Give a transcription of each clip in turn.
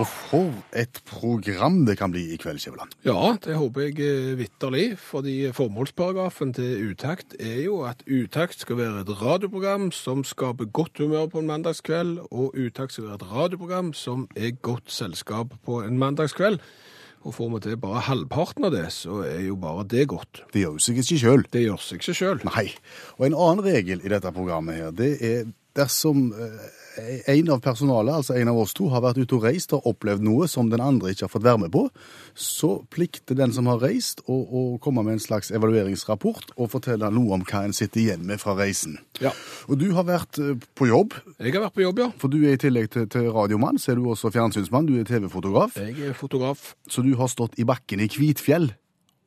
Og for et program det kan bli i kveld, Skjæveland. Ja, det håper jeg eh, vitterlig, fordi formålsparagrafen til Utakt er jo at Utakt skal være et radioprogram som skaper godt humør på en mandagskveld, og Utakt skal være et radioprogram som er godt selskap på en mandagskveld. Og får vi til bare halvparten av det, så er jo bare det godt. Det gjør seg ikke sjøl. Det gjør seg ikke sjøl. Nei. Og en annen regel i dette programmet her, det er dersom eh, en av personalet, altså en av oss to, har vært ute og reist og opplevd noe som den andre ikke har fått være med på, så plikter den som har reist å, å komme med en slags evalueringsrapport og fortelle noe om hva en sitter igjen med fra reisen. Ja. Og du har vært eh, på jobb, Jeg har vært på jobb, ja. for du er i tillegg til, til radiomann, så er du også fjernsynsmann, du er TV-fotograf, Jeg er fotograf. så du har stått i bakken i Kvitfjell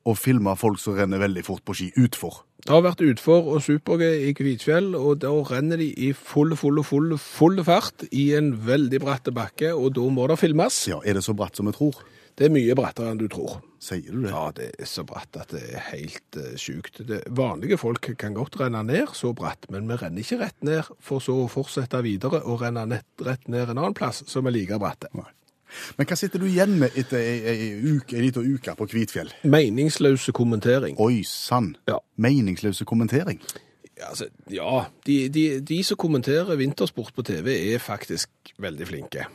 og filma folk som renner veldig fort på ski utfor. Det har vært utfor og super-G i Kvitfjell, og da renner de i full, full, full, full fart i en veldig bratt bakke, og da må det filmes. Ja, er det så bratt som jeg tror? Det er mye brattere enn du tror. Sier du det? Ja, det er så bratt at det er helt uh, sjukt. Det, vanlige folk kan godt renne ned så bratt, men vi renner ikke rett ned for så å fortsette videre og renne nett, rett ned en annen plass som er like bratte. Nei. Men hva sitter du igjen med etter ei, ei, uke, ei liten uke på Kvitfjell? Meningsløse kommentering. Oi sann. Ja. Meningsløse kommentering. Ja, altså, ja de, de, de som kommenterer vintersport på TV er faktisk veldig flinke.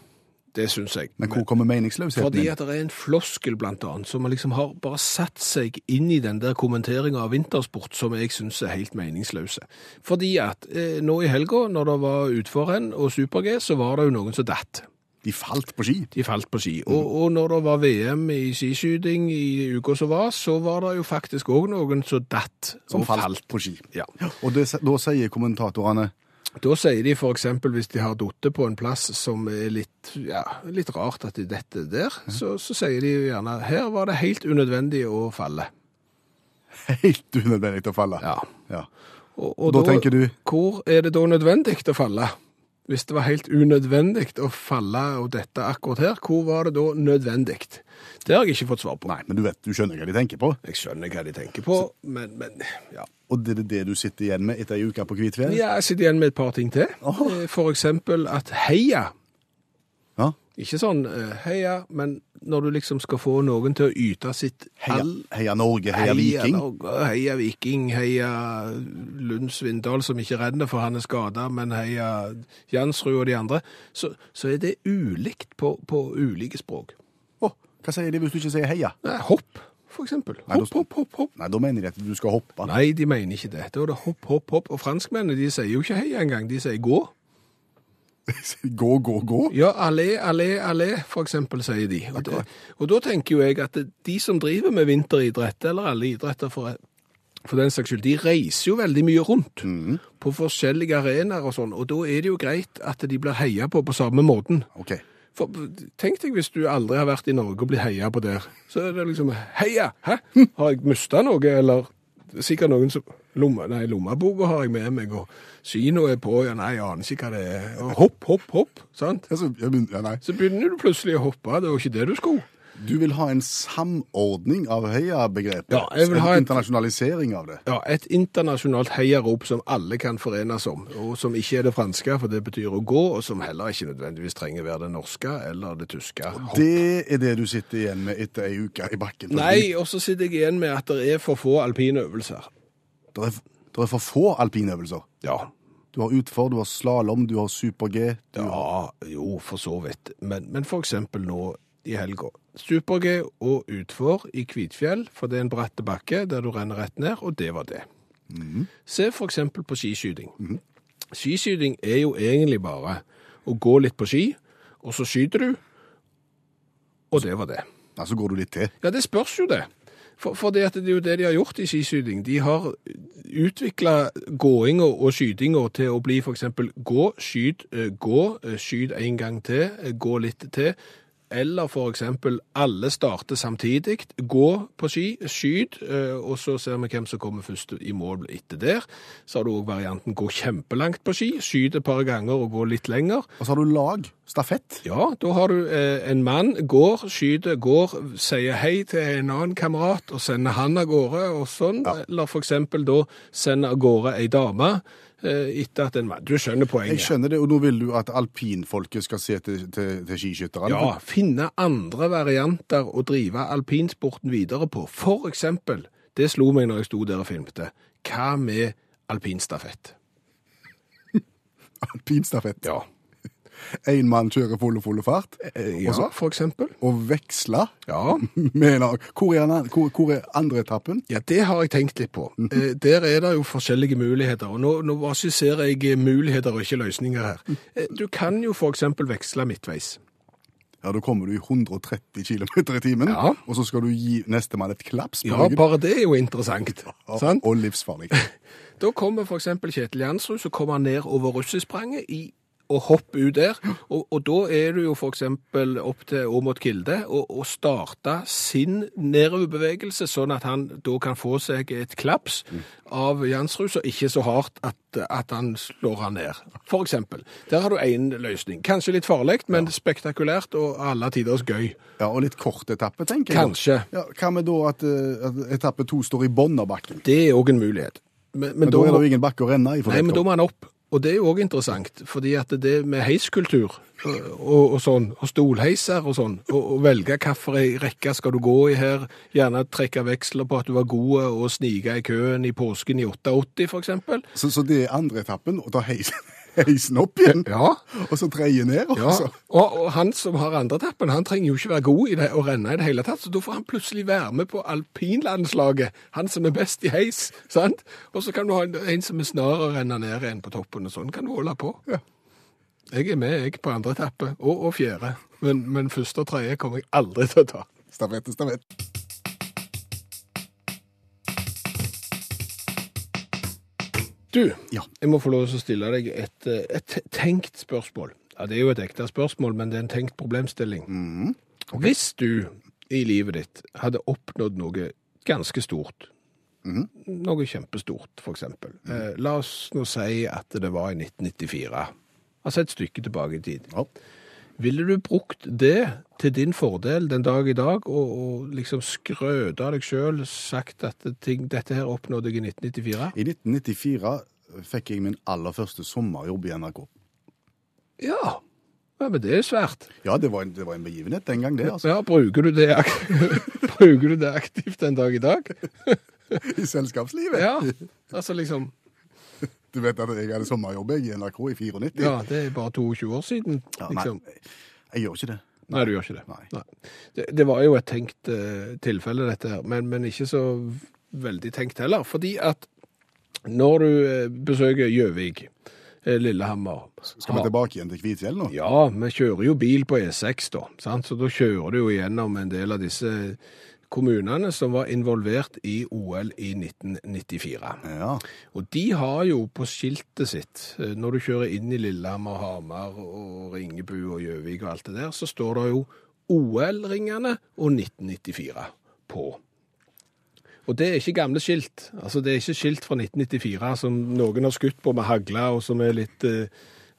Det syns jeg. Men hvor kommer meningsløsheten Fordi at det er en floskel, blant annet, som liksom har bare satt seg inn i den der kommenteringa av vintersport som jeg syns er helt meningsløse. Fordi at eh, nå i helga, når det var utforrenn og super-G, så var det jo noen som datt. De falt på ski. De falt på ski. Og, og når det var VM i skiskyting i uka som var, så var det jo faktisk òg noen som datt Som falt, falt, på ski. Ja. Og det, da sier kommentatorene Da sier de for eksempel hvis de har falt på en plass som er litt, ja, litt rart at de detter der, så, så sier de jo gjerne her var det helt unødvendig å falle. helt unødvendig å falle. Ja. Ja. Og, og Da tenker du Hvor er det da nødvendig å falle? Hvis det var helt unødvendig å falle og dette akkurat her, hvor var det da nødvendig? Det har jeg ikke fått svar på. Nei, men du vet, du skjønner hva de tenker på. Jeg skjønner hva de tenker på, men, men ja. Og det er det du sitter igjen med etter ei uke på Kvitfjell? Ja, Jeg sitter igjen med et par ting til. Oh. For eksempel at heia, Ja. ikke sånn eh, heia, men når du liksom skal få noen til å yte sitt Heia, heia Norge, heia Viking. Norge, heia Viking, heia Lund Svindal som ikke renner for han er skada, men heia Jansrud og de andre, så, så er det ulikt på, på ulike språk. Å, hva sier de hvis du ikke sier heia? Nei, hopp, for eksempel. Nei, Hopp, hopp, hopp, hopp. Nei, da mener de at du skal hoppe. Nei, de mener ikke det. Da er det hopp, hopp, hopp. Og franskmennene de sier jo ikke heia engang, de sier gå. Gå, gå, gå. Ja, allé, allé, allé, for eksempel, sier de. Og, det, og da tenker jo jeg at de som driver med vinteridrett, eller alle idretter for, for den saks skyld, de reiser jo veldig mye rundt på forskjellige arenaer og sånn, og da er det jo greit at de blir heia på på samme måten. Okay. For tenk deg hvis du aldri har vært i Norge og blitt heia på der, så er det liksom heia, hæ? Har jeg mista noe, eller er sikkert noen som Lomme, nei, lommeboka har jeg med meg, og kino er på, ja, nei, jeg aner ikke hva det er. Og hopp, hopp, hopp, sant? Altså, begynner, ja. Så begynner du plutselig å hoppe, det var ikke det du skulle. Du vil ha en samordning av heia-begrepet? Ja, jeg vil ha en internasjonalisering av det? Ja, et internasjonalt heiarop som alle kan forenes om, og som ikke er det franske, for det betyr å gå, og som heller ikke nødvendigvis trenger være det norske eller det tyske. Hopp. Det er det du sitter igjen med etter ei uke i bakken? Nei, og så sitter jeg igjen med at det er for få alpine øvelser. Det er, det er for få alpinøvelser. Ja, Du har utfor, du har slalåm, du har super-G. har- Ja, jo, for så vidt. Men, men for eksempel nå i helga. Super-G og utfor i Kvitfjell, for det er en bratt bakke der du renner rett ned, og det var det. Se for eksempel på skiskyting. Skiskyting er jo egentlig bare å gå litt på ski, og så skyter du, og det var det. Ja, så går du litt til. Ja, det spørs jo det. For, for det, det er jo det de har gjort i skiskyting. De har utvikla gåinga og skytinga til å bli f.eks. gå, skyt, eh, gå, eh, skyt en gang til, eh, gå litt til. Eller f.eks. alle starter samtidig, gå på ski, skyt, eh, og så ser vi hvem som kommer først i mål etter der. Så har du òg varianten gå kjempelangt på ski, skyt et par ganger og gå litt lenger. Og så har du lag, stafett. Ja, da har du eh, en mann, går, skyter, går, sier hei til en annen kamerat og sender han av gårde og sånn. Eller for eksempel da sender av gårde ei dame etter at en vant. Du skjønner poenget. Jeg skjønner det, og nå vil du at alpinfolket skal se til, til, til skiskytterne. Ja, finne andre varianter å drive alpinsporten videre på. For eksempel, det slo meg når jeg sto der og filmte, hva med alpinstafett? Alpinstafett. Ja, En mann kjører full og full fart, Eh, ja Og så- for eksempel. og veksler Ja, med. Hvor er, hvor, hvor er andre etappen? Ja, det har jeg tenkt litt på. Eh, Der er det jo forskjellige muligheter, og nå, nå bare skisserer jeg eh, muligheter og ikke løsninger her. Eh, Du kan jo eksempel veksle midtveis. Ja, Da kommer du i 130 km i timen, Ja. og så skal du gi nestemann et klaps på Ja, ryggen. bare det er jo interessant. Ja, sant? Og livsfarlig. Da kommer eksempel Kjetil Jansrud, så kommer han ned over russespranget i og hoppe ut der, og, og da er du jo eksempel opp til Åmot Kilde og, og starte sin nedoverbevegelse, sånn at han da kan få seg et klaps av Jansrud, så ikke så hardt at, at han slår han ned. For eksempel. Der har du en løsning. Kanskje litt farlig, men spektakulært og alle tiders gøy. Ja, Og litt kort etappe, tenker jeg. Kanskje. Ja, Hva med da at, eh, at etappe to står i bunnen av bakken? Det er òg en mulighet. Men, Men da er det jo ingen bakke å renne i. Nei, men da må han opp. Og det er jo òg interessant, fordi at det med heiskultur og, og, sånn, og stolheiser og sånn, og, og velge hvilken rekke skal du gå i her, gjerne trekke veksler på at du var god og snike i køen i påsken i 88 for eksempel. så, så det er andre etappen, og da heisen, heisen opp igjen, Ja, og så dreie ned. Ja. Og, og han som har andretappen, han trenger jo ikke være god i det å renne i det hele tatt, så da får han plutselig være med på alpinlandslaget, han som er best i heis, sant? Og så kan du ha en, en som er snar og renne ned igjen på toppen, og sånn kan du holde på. Ja. Jeg er med, jeg, på andre etappe, og, og fjerde. Men, men første og tredje kommer jeg aldri til å ta. Stafett er stafett. Du, Ja. jeg må få lov til å stille deg et, eh, et tenkt spørsmål. Ja, det er jo et ekte spørsmål, men det er en tenkt problemstilling. Hvis du i livet ditt hadde oppnådd noe ganske stort, noe kjempestort for eksempel, eh, la oss nå si at det var i 1994, altså et stykke tilbake i tid. Ja. Ville du brukt det til din fordel den dag i dag, og, og liksom skrøte av deg sjøl, sagt at ting, dette her oppnådde jeg i 1994? I 1994 fikk jeg min aller første sommerjobb i NRK. Ja. ja, men det er svært. Ja, det var en, det var en begivenhet den gang, det. altså. Ja, bruker du det, bruker du det aktivt den dag i dag? I selskapslivet. Ja, altså liksom, Du vet at jeg hadde sommerjobb jeg, i NRK i 94. ja, det er bare 22 år siden, Ja, liksom. Nei, jeg gjør ikke det. Nei, du gjør ikke det. Nei. Det, det var jo et tenkt uh, tilfelle dette her, men, men ikke så veldig tenkt heller, fordi at når du uh, besøker Gjøvik, uh, Lillehammer, Skal vi tilbake igjen til Kvitfjell nå? Ja, vi kjører jo bil på E6 da, sant? så da kjører du jo gjennom en del av disse kommunene som var involvert i OL i 1994. Ja. Og de har jo på skiltet sitt, eh, når du kjører inn i Lillehammer, Hamar og Ringebu og Gjøvik og alt det der, så står det jo OL-ringene og 1994 på. Og det er ikke gamle skilt. Altså det er ikke skilt fra 1994 som noen har skutt på med hagla og som er litt, eh,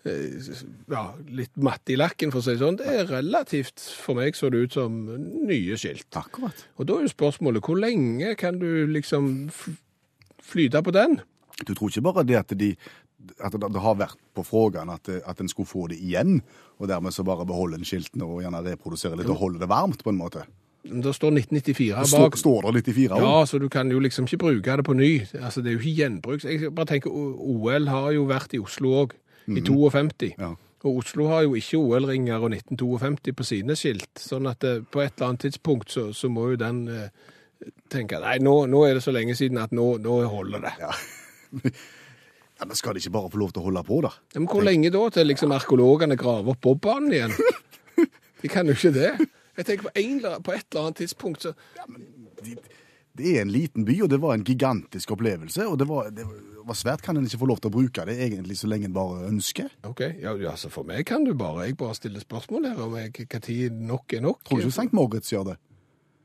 ja, litt matt i lakken, for å si det sånn. Det er relativt, for meg så det ut som nye skilt. Akkurat. Og da er jo spørsmålet, hvor lenge kan du liksom flyte på den? Du tror ikke bare det at, de, at det, har vært på frågan at, at en skulle få det igjen, og dermed så bare beholde en skiltene og gjerne reprodusere litt og holde det varmt på en måte? Det står 1994 her bak. står det litt i fire år? Ja, så du kan jo liksom ikke bruke det på ny. Altså, det er jo ikke gjenbruk. Jeg bare tenker, OL har jo vært i Oslo òg, i 52. Ja. Og Oslo har jo ikke OL-ringer og 1952 på sine skilt, sånn at det, på et eller annet tidspunkt så, så må jo den eh, tenke nei, nå, nå er det så lenge siden at nå, nå holder det. Ja. ja, Men skal de ikke bare få lov til å holde på, da? Ja, men hvor lenge da til liksom arkeologene graver opp bobbanen igjen? De kan jo ikke det. Jeg tenker på, en, på et eller annet tidspunkt så De, Det er en liten by, og det var en gigantisk opplevelse. Og det var, det var svært kan en ikke få lov til å bruke det egentlig så lenge en bare ønsker. Ok, ja, altså for meg kan du bare, jeg bare stiller spørsmål her om hva tid nok er nok. Tror du ikke St. Moritz gjør det?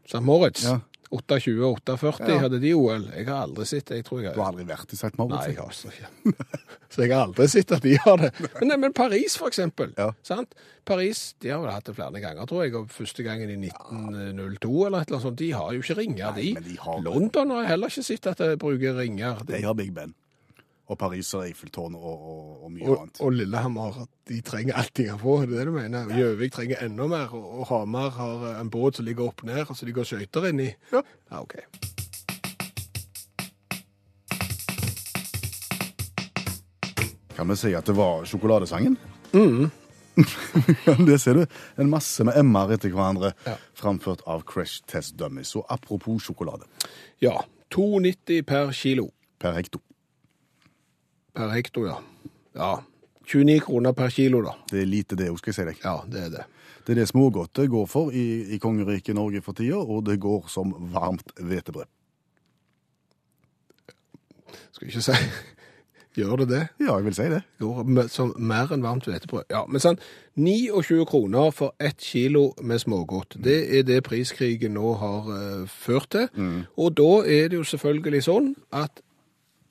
St. Moritz, Ja. 28 og 48 Ja. hadde de OL. Jeg har aldri sett det, jeg tror jeg Du har aldri vært i St. Moritz? Nei, jeg har altså ikke. Så jeg har aldri sett at de har det. Men, nei, men Paris, for eksempel. Ja. Sant? Paris de har vel hatt det flere ganger, tror jeg. Og første gangen i 1902 eller et eller annet sånt. De har jo ikke ringer, Nei, de. men de har- London har heller ikke sett at de bruker ringer. De har Big Ben. Og Paris har Eiffeltårn og, og, og mye Og, annet. og Lillehammer de trenger alt de kan få, er det det du mener? Gjøvik trenger enda mer, og, Hamar har en båt som ligger opp ned, så de går skøyter inn i. Ja. ja, ok. Kan vi si at det var sjokoladesangen? det ser du. En masse med M-er etter hverandre, Ja. framført av Crash Test Dummies. Og apropos sjokolade. Ja, 2,90 per kilo. Per hekto. Per hekto, ja. Ja, 29 kroner per kilo da. Det er lite det skal jeg si deg. Ja, det er det. Det er det smågodtet går for i, i kongeriket Norge for tida, og det går som varmt hvetebrød. Skal ikke si Gjør det det? Ja, jeg vil si det. Går som mer enn varmt hvetebrød. Ja, men sånn, 29 kroner for ett kilo med smågodt. Det er det priskrigen nå har uh, ført til. Og da er det jo selvfølgelig sånn at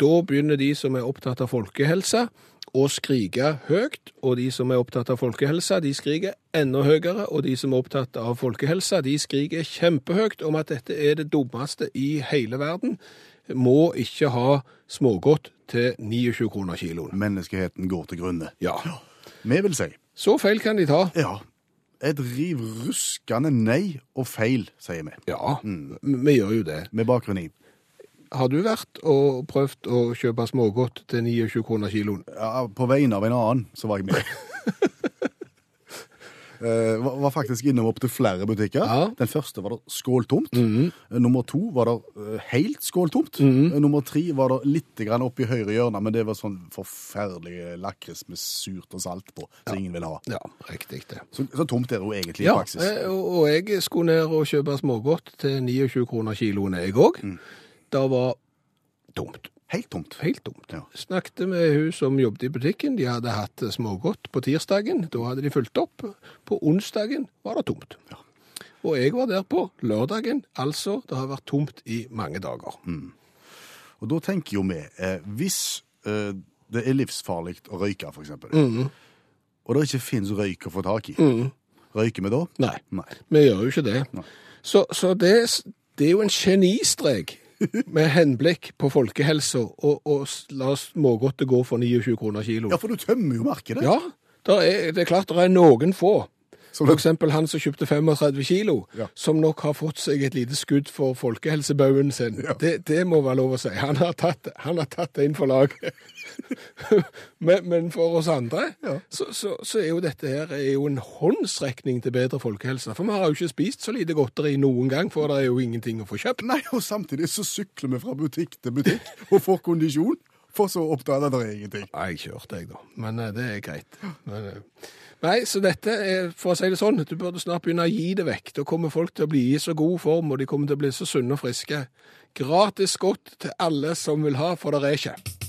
da begynner de som er opptatt av folkehelse å skrike høyt, og de som er opptatt av folkehelse, de skriker enda høyere, og de som er opptatt av folkehelse, de skriker kjempehøyt om at dette er det dummeste i hele verden. Må ikke ha smågodt til 29 kroner kiloen. Menneskeheten går til grunne. Ja. Vi vil si Så feil kan de ta. ja. Et riv ruskende nei og feil, sier vi. Ja, vi gjør jo det. Med bakgrunn i Har du vært og prøvd å kjøpe smågodt til 29 kroner kiloen? ja, På vegne av en annen, så var jeg med. Uh, var, faktisk innom opp til flere butikker. Ja. Den første var det skåltomt. Eh, Nummer to var det uh, helt skåltomt. Eh, Nummer tre var det litt grann opp i høyre hjørne, men det var sånn forferdelig lakris med surt og salt på, som ingen ville ha. Ja, riktig det. Så, så tomt er det jo egentlig i praksis. Ja, og og jeg skulle ned og kjøpe smågodt til 29 kroner kiloen, jeg òg. Det var tomt. Helt tomt. Helt tomt. Ja. Snakket med hun som jobbet i butikken. De hadde hatt smågodt på tirsdagen. Da hadde de fulgt opp. På onsdagen var det tomt. Ja. Og jeg var der på lørdagen. Altså, det har vært tomt i mange dager. Og da tenker jo vi, eh, hvis eh, det er livsfarlig å røyke, eksempel, Mm. og det ikke finnes røyk å få tak i, røyker vi da? Nei. Nei. Vi gjør jo ikke det. Så, så det, det er jo en genistrek med henblikk på folkehelsa og, og la smågodtet gå for 29 kroner kilo. Ja, for du tømmer jo markedet. Ja, der er, det er klart det er noen få. Som For eksempel han som kjøpte 35 kilo, Ja. som nok har fått seg et lite skudd for folkehelsebaugen sin. Ja. Det, det må være lov å si. Han har tatt, han har tatt det inn for laget. men, men for oss andre, Ja. så, så, så er jo dette her er jo en håndsrekning til bedre folkehelse. For vi har jo ikke spist så lite godteri noen gang, for det er jo ingenting å få kjøpt. Nei, og samtidig så sykler vi fra butikk til butikk og får kondisjon, for så det er ingenting. Nei, jeg kjørte jeg da, men eh, det er greit. Men, eh, nei, så dette er, for å si det sånn, du burde snart begynne å gi det vekk. Da kommer folk til å bli i så god form, og de kommer til å bli så sunne og friske. Gratis godt til alle som vil ha, for det er ikke.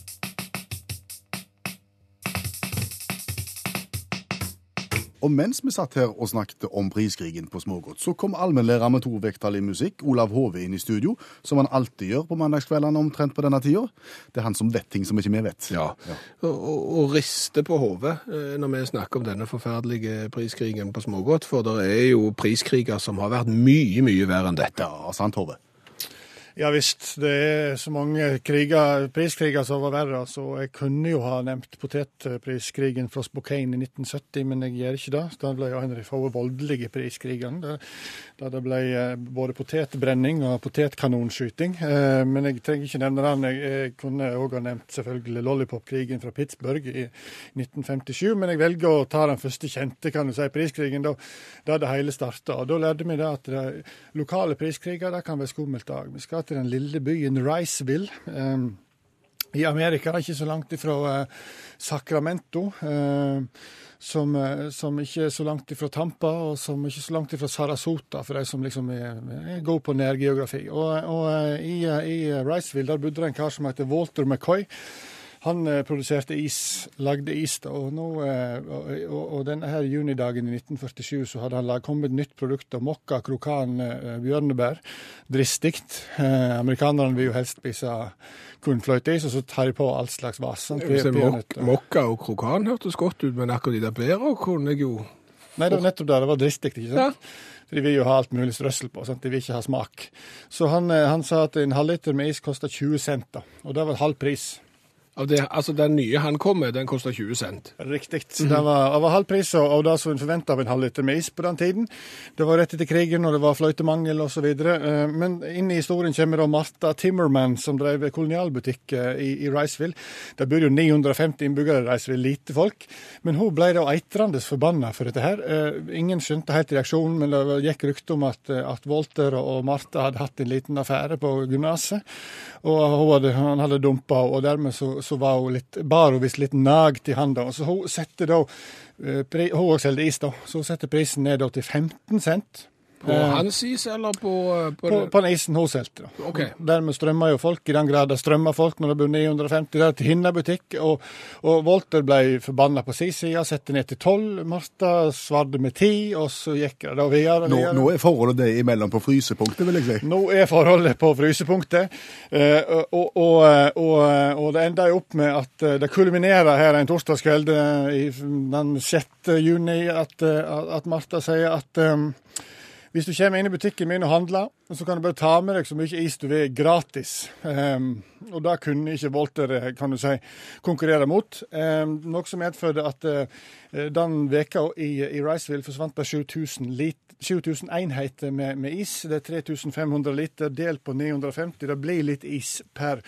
Og mens vi satt her og snakket om priskrigen på smågodt, så kom allmennlærer med to vekttall i musikk, Olav Hove, inn i studio, som han alltid gjør på mandagskveldene omtrent på denne tida. Det er han som vet ting som ikke vi vet. Ja, og, og riste på hodet eh, når vi snakker om denne forferdelige priskrigen på smågodt, for det er jo priskriger som har vært mye, mye verre enn dette. Ja, sant, Hove. Ja visst, det er så mange kriger, priskriger som var verre. Så jeg kunne jo ha nevnt potetpriskrigen fra Spokane i 1970, men jeg gjør ikke det. Da ble jo en av de få voldelige priskrigene. Da det ble eh, både potetbrenning og potetkanonskyting. Eh, Men jeg trenger ikke nevne den. Jeg kunne òg ha nevnt selvfølgelig lollipopkrigen fra Pittsburgh i 1957, men jeg velger å ta den første kjente, kan du si, priskrigen, da, da det hele starta. Da lærte vi det at det, lokale priskriger det kan være skummelt òg. Vi skal til den lille byen Riceville. eh, i Amerika, ikke så langt ifra eh, Sacramento. Eh, som, eh, som ikke er så langt ifra Tampa, og som ikke er så langt ifra Sarasota, for de som liksom er, er gode på nærgeografi. Og, og eh, i, i Riceville der bodde det en kar som heter Walter McCoy. Han eh, produserte is, lagde is, da, og, nå, eh, og, og, og denne her junidagen i 1947 så hadde han lag, kommet et nytt produkt av mokka, krokan, eh, bjørnebær. Dristig. Eh, amerikanerne vil jo helst spise kornfløyteis, og så tar de på all slags vas. mok Mokka og krokan hørtes godt ut, men akkurat de der bæra kunne jeg jo Nei, det var nettopp det. Det var dristig, ikke sant? For De vil jo ha alt mulig strøssel på, sant? de vil ikke ha smak. Så han, han sa at en halvliter med is kosta 20 cent, da. Og det var halv pris. Av det, altså Den nye han kom med, den kosta 20 cent. Riktig. Det var, det var halv pris og, det som en forventa av en halvliter med is på den tiden. Det var rett etter krigen, og det var fløytemangel osv. Men inn i historien kommer da Martha Timmerman, som drev kolonialbutikk eh, i, i Riceville. Det bor jo 950 innbyggere i Riceville, lite folk. Men hun ble da eitrende forbanna for dette her. Eh, Ingen skjønte helt reaksjonen, men det gikk rykte om at, eh, at Walter og Martha hadde hatt en liten affære på gymnaset. Og hadde, han hadde dumpa, og dermed så, så var hun litt, bar hun visst litt nagt i handa. Så hun setter da eh, Hun også selger is, da. Så hun setter prisen ned til 15 cent. På Eh, hans is eller på, på, På, på den isen hun solgte. da. OK. Dermed strømmer jo folk i den grad det strømmer folk når det bor 950 der til hennes butikk. Og, og Walter ble forbanna på sin side, satte ned til 12. Martha svarte med 10, og så gikk det da videre. Nå, nå er forholdet det imellom på frysepunktet, vil jeg si. Nå er forholdet på frysepunktet, eh, og, og, og, og det ender jo opp med at eh, det kulminerer her en torsdagskveld eh, den 6. juni, at, eh, at Martha sier at eh, hvis du kommer inn i butikken min og handler, så kan du bare ta med deg så mye is du vil gratis. Um, og det kunne ikke Walter eh, kan du si, konkurrere mot. Um, noe som medførte at uh, den veka i, i Riceville forsvant det 7000 lit 7000 enheter med, med is. Det er 3500 liter delt på 950. Det blir litt is per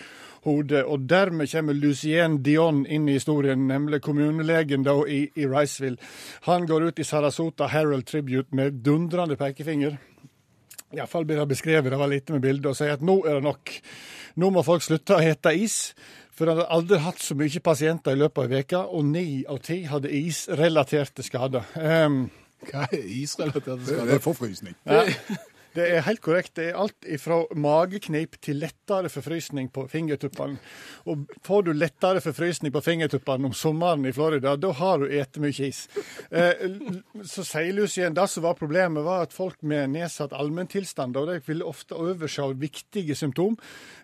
hode. Og dermed kommer Lucien Dion inn i historien, nemlig kommunelegen da i, i Riceville. Han går ut i Sarasota Herald Tribute med dundrende pekefinger. Iallfall blir det beskrevet, det var lite med bildet, og sier at nå er det nok. Nå må folk slutte å hete is. For han hadde aldri hatt så mye pasienter i løpet av ei uke, og ni av ti hadde isrelaterte skader. Um, Hva er isrelaterte skader? Det er forfrysning. ja, det er helt korrekt. Det er alt fra mageknip til lettere forfrysning på fingertuppene. Og får du lettere forfrysning på fingertuppene om sommeren i Florida, da har du spist mye is. Eh, så sier Lucien det som var problemet, var at folk med nedsatt allmenntilstand ville ofte overse viktige symptom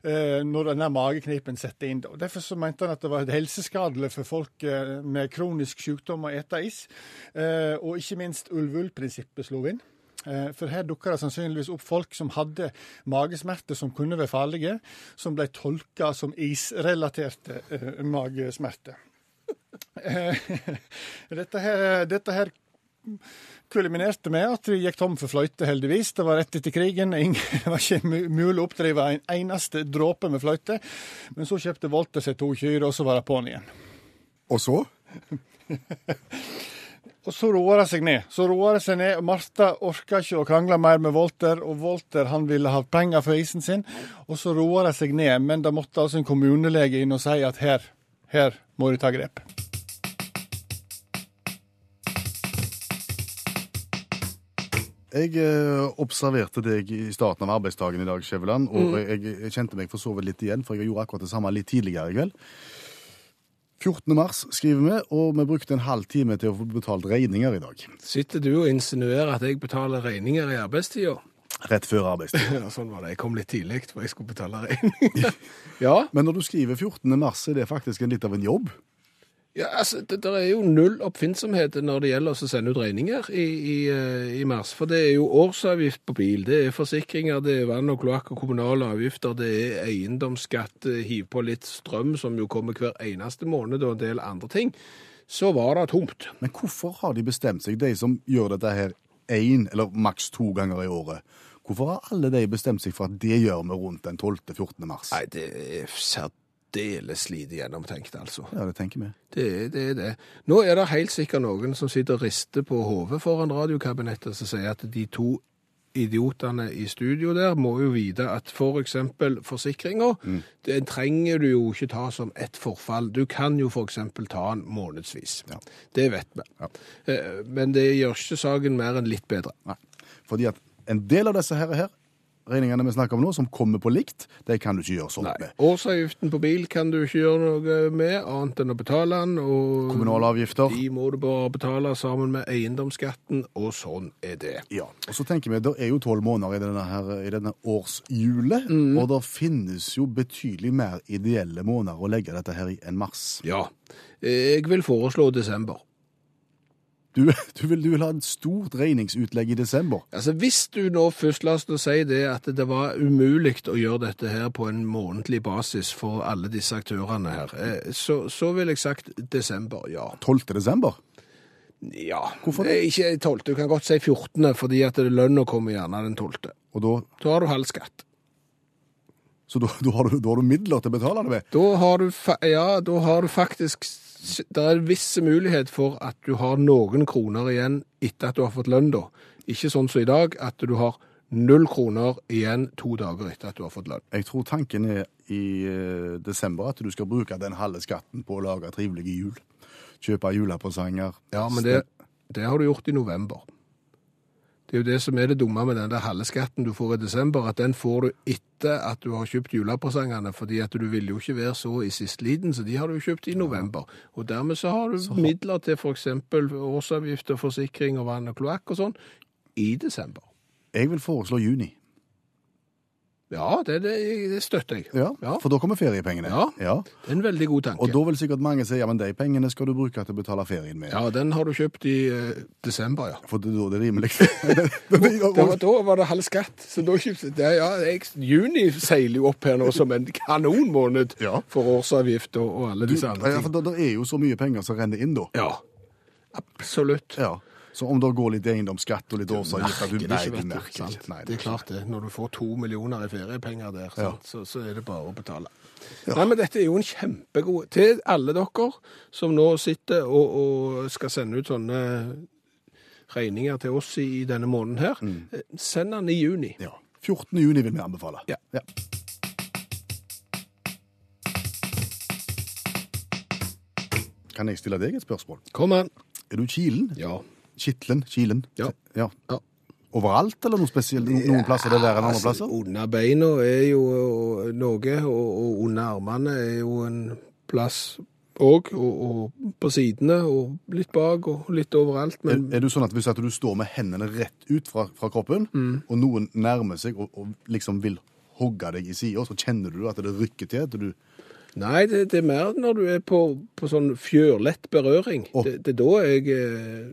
eh, når denne mageknipen setter inn. Derfor så mente han at det var helseskadelig for folk eh, med kronisk sykdom å ete is. Og ikke minst ulv-ull-prinsippet slo inn. Eh, For her dukka det sannsynligvis opp folk som hadde magesmerter som kunne være farlige, som ble tolka som isrelaterte eh, magesmerter. Eh, dette, her, dette her kulminerte med at vi gikk tom for fløyte, heldigvis. Det var rett etter krigen. Det var ikke mulig å oppdrive en eneste dråpe med fløyte. Men så kjøpte Volter seg to kyr, og så var det på'n igjen. Og så? Og så roer det seg ned. Så roer det seg ned. og Martha orka ikke å krangle mer med Walter, og Walter han ville ha penger for isen sin. Og så roer det seg ned, men da måtte altså en kommunelege inn og si at her, her må du ta grep. Jeg eh, observerte deg i starten av arbeidsdagen i dag, Skjæveland, og jeg, jeg kjente meg for så vidt litt igjen, for jeg gjorde akkurat det samme litt tidligere i kveld. 14. mars skriver vi, og vi brukte en halv time til å få betalt regninger i dag. Sitter du og insinuerer at jeg betaler regninger i arbeidstida? Rett før arbeidstid. Ja, sånn var det. Jeg kom litt tidlig, for jeg skulle betale regninger. ja. Men når du skriver 14. mars, er det faktisk en litt av en jobb. Ja, altså, det det, er jo null oppfinnsomhet når det gjelder å sende ut regninger i, i, eh, i mars. For det er jo årsavgift på bil, det er forsikringer, det er vann og kloakk og kommunale avgifter, det er eiendomsskatt, eh, hiv på litt strøm, som jo kommer hver eneste måned, og en del andre ting. Så var det tomt. Men hvorfor har de bestemt seg, de som gjør dette her én eller maks to ganger i året? Hvorfor har alle de bestemt seg for at det gjør vi rundt den 12.-14. mars? Nei, det er særdeles lite gjennomtenkt, altså. Ja, det tenker vi. Det er det. Det. Nå er det helt sikkert noen som sitter og rister på hodet foran radiokabinettet som sier at de to idiotene i studio der må jo vite at for eksempel forsikringer, Mm. den trenger du jo ikke ta som ett forfall. Du kan jo for eksempel ta den månedsvis. Ja. Det vet vi. Ja. Eh, Men det gjør ikke saken mer enn litt bedre. Nei. Fordi at en del av disse her, her regningene vi snakker om nå, som kommer på likt, de kan du ikke gjøre sånn med. Årsavgiften på bil kan du ikke gjøre noe med, annet enn å betale den. Og Kommunale avgifter. de må du bare betale sammen med eiendomsskatten, og sånn er det. Ja, og så tenker vi, Det er jo tolv måneder i denne, her, i denne årshjulet, Mm. og det finnes jo betydelig mer ideelle måneder å legge dette her i enn mars. Ja. Jeg vil foreslå desember. Du, du, vil, du vil ha et stort regningsutlegg i desember. Altså, Hvis du nå først la oss nå si det at det var umulig å gjøre dette her på en månedlig basis for alle disse aktørene her, eh, så, så ville jeg sagt desember, ja. 12. desember. Ja. Hvorfor det? Eh, Ikke 12., du kan godt si 14., fordi at lønna kommer gjerne den 12. Og da, Da har du halv skatt. så da, da, har du, da har du midler til å betale det med. Da har du, ja, da har du faktisk Det er en viss mulighet for at du har noen kroner igjen etter at du har fått lønn, da. Ikke sånn som i dag, at du har null kroner igjen to dager etter at du har fått lønn. Jeg tror tanken er i eh, desember at du skal bruke den halve skatten på å lage trivelige jul. Kjøpe julepresanger. Ja, men det, det har du gjort i november. Det er jo det som er det dumme med den der halve skatten du får i desember, at den får du etter at du har kjøpt julepresangene, fordi at du vil jo ikke være så i sistliden, så de har du jo kjøpt i november. Og dermed så har du midler til eksempel årsavgift og forsikring og vann og kloakk og sånn i desember. Jeg vil foreslå juni. Ja, det, det, støtter jeg. Ja, Ja. For da kommer feriepengene. Ja. Det er en veldig god tanke. Og da vil sikkert mange si ja, men de pengene skal du bruke til å betale ferien med. Ja, den har du kjøpt i eh, desember, ja. For det, da er det rimelig. Det var, da var det halv skatt. Så da kjøpte det, ja, jeg, Juni seiler jo opp her nå som en kanonmåned Ja. for årsavgift og, og alle disse andre ja, for ting. da, det er jo så mye penger som renner inn da. Ja, absolutt. Ja. Så om det går litt eiendomsskatt og litt årsavgift du- Merker det ikke. Nei, det er klart det. Når du får to millioner i feriepenger der, Ja. Så, så er det bare å betale. Nei, men dette er jo en kjempegod Til alle dere som nå sitter og, og skal sende ut sånne regninger til oss i, i denne måneden her, mm. send den i juni. Ja. 14. juni vil vi anbefale. Ja. Kan jeg stille deg et spørsmål? Kom an. Er du kilen? Ja. Kittelen? Kilen? Ja. ja. Ja. Overalt, eller noe spesielt? Noen plasser det der enn andre plasser? Altså, under beina er jo noe, og, og under armene er jo en plass òg, og, og på sidene, og litt bak, og litt overalt. Er, Men er du sånn at hvis at du står med hendene rett ut fra, fra kroppen, Mm. og noen nærmer seg og, og liksom vil hogge deg i sida, så kjenner du at det rykker til? At du, nei, det, det er mer når du er på, på sånn fjørlett berøring. Oh. Det, det er da jeg eh,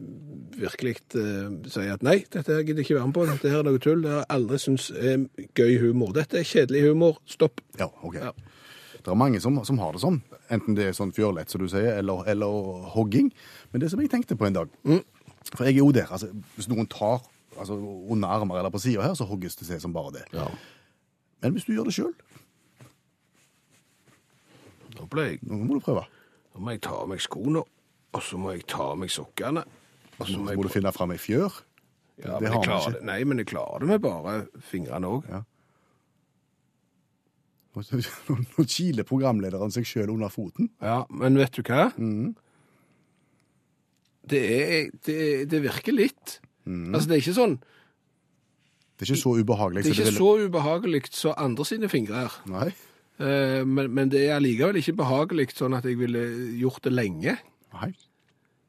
virkelig eh, sier at nei, dette her gidder jeg ikke være med på. Dette her er noe tull. Det har jeg aldri syntes er gøy humor. Dette er kjedelig humor. Stopp. ja, ok. Ja. Det er mange som, som har det sånn, enten det er sånn fjørlett, som du sier, eller, eller hogging. Men det som jeg tenkte på en dag, Mm. for jeg er jo der, altså, hvis noen tar altså, under armer eller på sida her, så hogges det seg som bare det. Ja. Men hvis du gjør det sjøl, Da ble jeg nå må du prøve. Nå må jeg ta av meg skoene, og så må jeg ta av meg sokkene. Og så Så må må du finne fram ei fjør. Ja, det men har vi ikke. det. Nei, men jeg klarer det med bare fingrene òg. Ja. Nå nå kiler programlederen seg sjøl under foten. Ja, men vet du hva? Mm. Det, er, det, det virker litt. Mm. Altså, det er ikke sånn Det er ikke så ubehagelig. Det er så ikke vil- så ubehagelig som andre sine fingre er. Nei. Eh, Men, men det er allikevel ikke behagelig sånn at jeg ville gjort det lenge. Nei.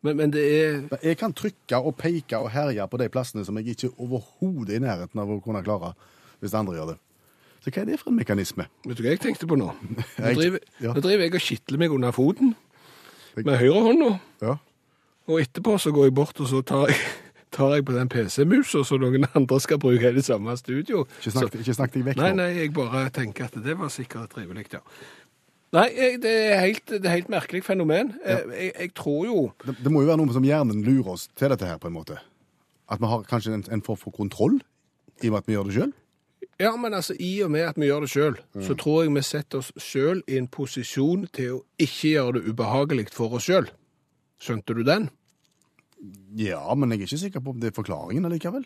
Men, men det er Jeg kan trykke og peke og herje på de plassene som jeg ikke overhodet er i nærheten av å kunne klare, hvis andre gjør det. Så hva er det for en mekanisme? Vet du hva jeg tenkte på nå? Nå driver, ja. nå driver jeg og kitler meg under foten med høyrehånda. Ja. Og etterpå så går jeg bort og så tar jeg, tar jeg på den PC-musa så noen andre skal bruke i det samme studio. Ikke snakk, ikke snakk deg vekk nå. nei, nei, jeg bare tenker at det var sikkert trivelig, ja. Nei, det er helt, det er helt merkelig fenomen. Ja. Jeg, jeg tror jo Det, det må jo være noe som hjernen lurer oss til dette her, på en måte. At vi har kanskje en, en form for kontroll i og med at vi gjør det sjøl. Ja, men altså, i og med at vi gjør det sjøl, så tror jeg vi setter oss sjøl i en posisjon til å ikke gjøre det ubehagelig for oss sjøl. Skjønte du den? Ja, men jeg er ikke sikker på om det er forklaringen allikevel.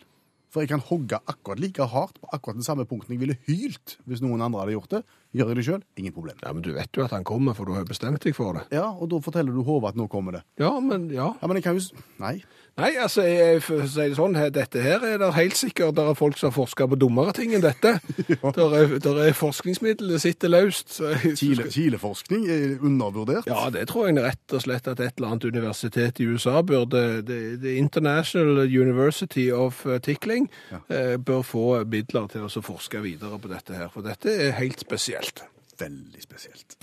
For jeg kan hogge akkurat like hardt på akkurat den samme punkten jeg ville hylt hvis noen andre hadde gjort det. Gjør jeg det sjøl, ingen problem. Ja, Men du vet jo at han kommer, for du har bestemt deg for det. Ja, og da forteller du Håvard at nå kommer det. Ja, men ja. Ja, men jeg kan jo s- Nei. Nei, altså, jeg, for å si det sånn, dette her er det helt sikkert der er folk som har forska på dummere ting enn dette. Der, er, der er forskningsmidler, det sitter løst. Så jeg, er undervurdert. Ja, det tror jeg rett og slett at et eller annet universitet i USA burde The, the International University of uh, Tickling eh, bør få midler til å så forske videre på dette her, for dette er helt spesielt. Veldig spesielt.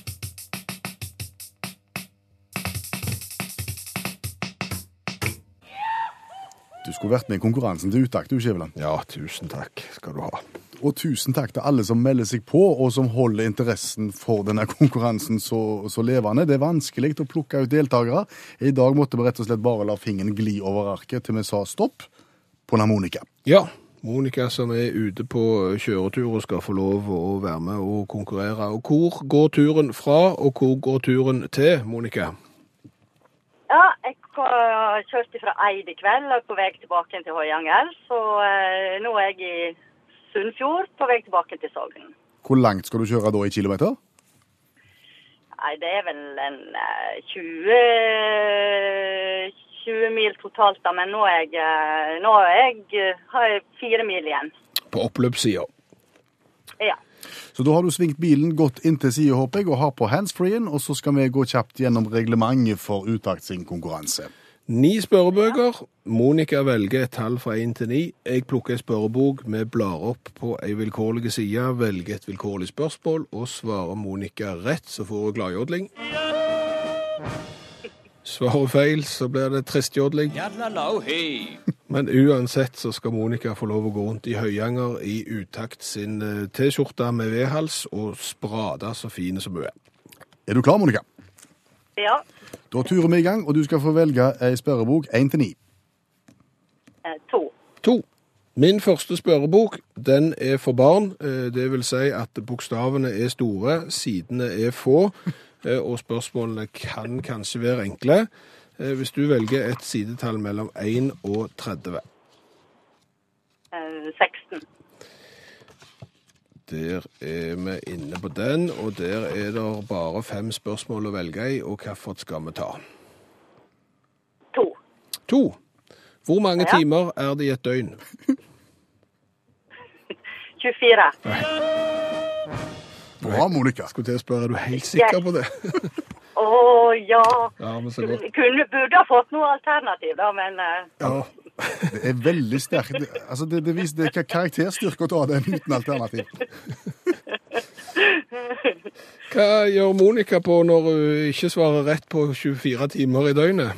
Du skulle vært med i konkurransen til Utakt, du, Skjæveland. Ja, tusen takk skal du ha. Og tusen takk til alle som melder seg på, og som holder interessen for denne konkurransen så, så levende. Det er vanskelig å plukke ut deltakere. I dag måtte vi rett og slett bare la fingeren gli over arket til vi sa stopp på Monica. Ja, Monica som er ute på kjøretur og skal få lov å være med og konkurrere. Og hvor går turen fra, og hvor går turen til, Monica? Ja, jeg har kjørt fra Eid i kveld og er på vei tilbake til Høyanger. Så eh, nå er jeg i Sunnfjord på vei tilbake til Sogn. Hvor langt skal du kjøre da i kilometer? Nei, det er vel en eh, 20, 20 mil totalt, da. Men nå, er jeg, eh, nå er jeg, eh, har jeg fire mil igjen. På oppløpssida. Ja. Så da har du svingt bilen godt inntil sida, håper jeg, og har på handsfree-en, og så skal vi gå kjapt gjennom reglementet for Utakt sin konkurranse. Ni spørrebøker. Monica velger et tall fra 1 til 9. Jeg plukker en spørrebok. Vi blar opp på ei vilkårlig side, velger et vilkårlig spørsmål, og svarer Monica rett, så får hun gladjodling. Svarer feil, så blir det tristjodling. Men uansett så skal Monica få lov å gå rundt i Høyanger i utakt sin eh, T-skjorte med vedhals og sprade så fine som hun er. Er du klar, Monica? ja. Da turer vi i gang, og du skal få velge ei spørrebok én til 9. Eh, to. To. Min første spørrebok, den er for barn. Eh, Det vil si at bokstavene er store, sidene er få, og spørsmålene kan kanskje være enkle. Eh, Hvis du velger et sidetall mellom 1 og 30. Eh, 16. Der er vi inne på den, og der er det bare fem spørsmål å velge i, og hvilket skal vi ta? To. To. Hvor mange Ja. timer er det i et døgn? 24. Bra, Monica. Skulle til å spørre, er du helt sikker på det? Å ja. Ja, men så godt. Kunne, burde ha fått noe alternativ, da, men uh... Ja. Det er veldig sterkt. Det- Altså, det, det viser det er karakterstyrke å ta den uten alternativ. Hva gjør Monica på når hun ikke svarer rett på 24 timer i døgnet?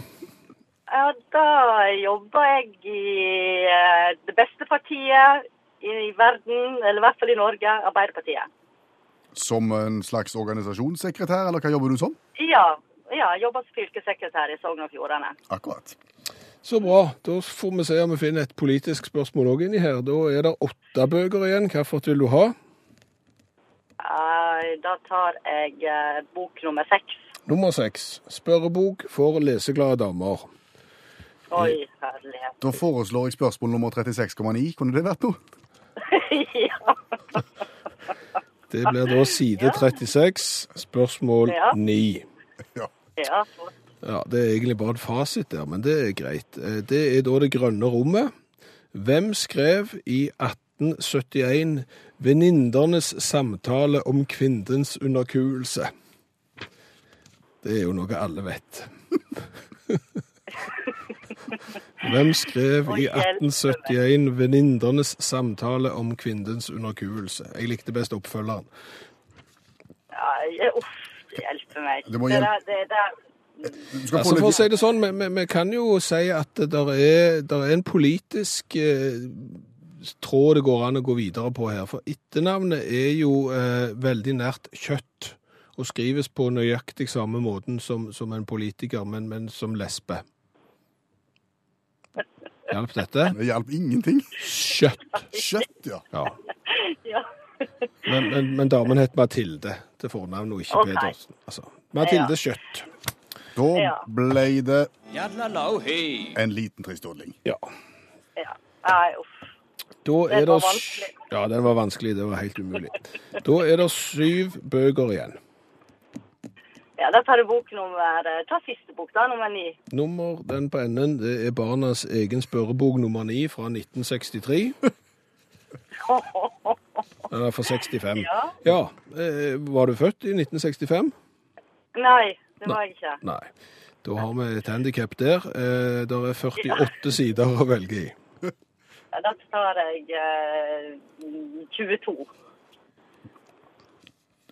ja, da jobber jeg i eh, det beste partiet i verden, eller i hvert fall i Norge, Arbeiderpartiet. Som en slags organisasjonssekretær, eller hva jobber du som? Ja, ja jeg jobber som fylkessekretær i Sogn og Fjordane. Akkurat. Så bra. Da får vi se om vi finner et politisk spørsmål òg inni her. Da er det åtte bøker igjen. Hvilket vil du ha? Eh, da tar jeg eh, bok nummer seks. Nummer seks. Spørrebok for leseglade damer. Oi, herlighet. Da foreslår jeg spørsmål nummer 36,9. Kunne det vært noe? ja. Det blir da side 36, spørsmål 9. ja. Ja, Det er egentlig bare et fasit der, men det er greit. Eh, Det er da det grønne rommet. Hvem skrev i 1871 Vennindernes samtale om kvinnens underkuelse? Det er jo noe alle vet. Hvem skrev i 1871 Vennindernes samtale om kvinnens underkuelse? Jeg likte best oppfølgeren. ja uff, det hjelper meg. Det må hjelpe. det Altså For å si det sånn, vi, vi, vi kan jo si at det der er, der er en politisk eh, tråd det går an å gå videre på her. For etternavnet er jo eh, veldig nært kjøtt, og skrives på nøyaktig samme måten som, som en politiker, men, men som lesbe. Hjalp dette? Det hjalp ingenting. Kjøtt. Kjøtt, ja. Ja. Ja. Men, men, men damen het Mathilde til fornavn, og ikke okay. Pedersen. Altså, Mathilde Ja. Kjøtt. Da Ja. ble det en liten tristodling. Ja. ja. Nei, uff. Da er det var vanskelig. Ja, den var vanskelig. Det var helt umulig. Da er det syv bøker igjen. Ja, da tar du bok nummer eh, Ta siste bok, da. Nummer ni. Nummer den på enden, det er barnas egen spørrebok nummer ni fra 1963. Den er fra 65. Ja. Ja, eh, var du født i 1965? Nei, det var jeg ikke. Nei. Da har vi et handikap der. Eh, det er 48 sider å velge i. Ja, Da tar jeg eh, 22.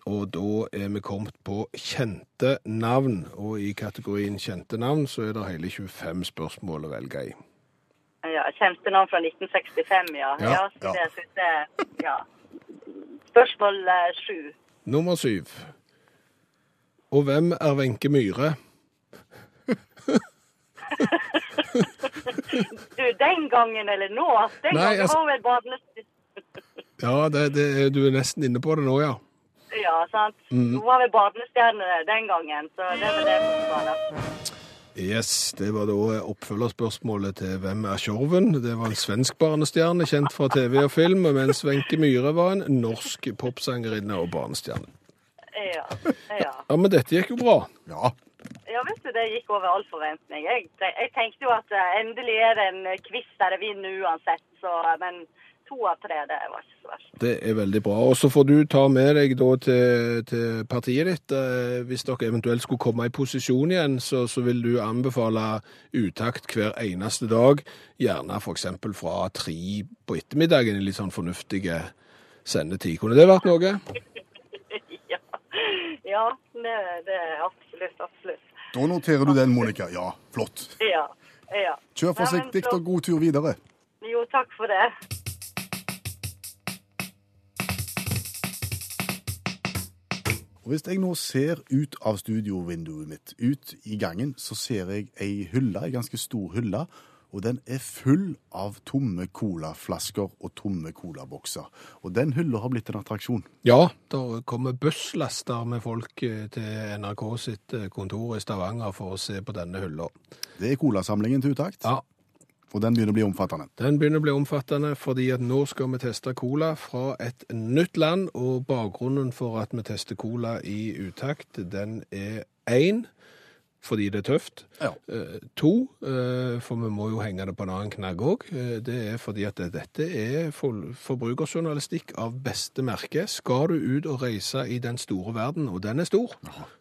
Og da er vi kommet på kjente navn. Og i kategorien kjente navn så er det hele 25 spørsmål å velge i. Ja, Kjente navn fra 1965, ja. Ja, Ja, det synes jeg Ja. Spørsmål eh, sju. Nummer syv. Og hvem er Wenche Myhre? Du, den gangen eller nå? Den Nei, gangen altså- var vel barnestid. Ja, det, det, du er nesten inne på det nå, ja. Ja, sant. Mm. Hun var vel barnestjerne den gangen, så det er det som var det. Yes, det var da oppfølgerspørsmålet til Hvem er Tjorven? Det var en svensk barnestjerne kjent fra TV og film, mens Wenche Myhre var en norsk popsangerinne og barnestjerne. Ja, ja. Ja, men dette gikk jo bra. Ja. ja, vet du, det gikk over all forventning. Jeg, jeg tenkte jo at eh, endelig er det en quiz der jeg vinner uansett, så, men to av tre, det var ikke så verst. Det er veldig bra. Og så får du ta med deg da til, til partiet ditt. Eh, Hvis dere eventuelt skulle komme i posisjon igjen, så, så vil du anbefale utakt hver eneste dag. Gjerne f.eks. fra tre på ettermiddagen i litt sånn fornuftige sendetid. Kunne det vært noe? ja, ja det, det er absolutt, absolutt. Da noterer du den, Monica. Ja, flott. Ja, ja. Kjør Nei, forsiktig så- og god tur videre. Jo, takk for det. Og Hvis jeg nå ser ut av studiovinduet mitt, ut i gangen, så ser jeg ei hylle, ei ganske stor hylle, og den er full av tomme colaflasker og tomme colabokser. Og den hylla har blitt en attraksjon. Ja, det kommer busslaster med folk eh, til NRK sitt eh, kontor i Stavanger for å se på denne hylla. Det er colasamlingen til utakt, Ja, og den begynner å bli omfattende. Den begynner å bli omfattende, fordi at nå skal vi teste cola fra et nytt land, og bakgrunnen for at vi tester cola i utakt, den er én, fordi det er tøft. Ja. Eh, to, eh, for vi må jo henge det på en annen knagg òg. Eh, det er fordi at dette er for, forbrukerjournalistikk av beste merke. Skal du ut og reise i den store verden, og den er stor,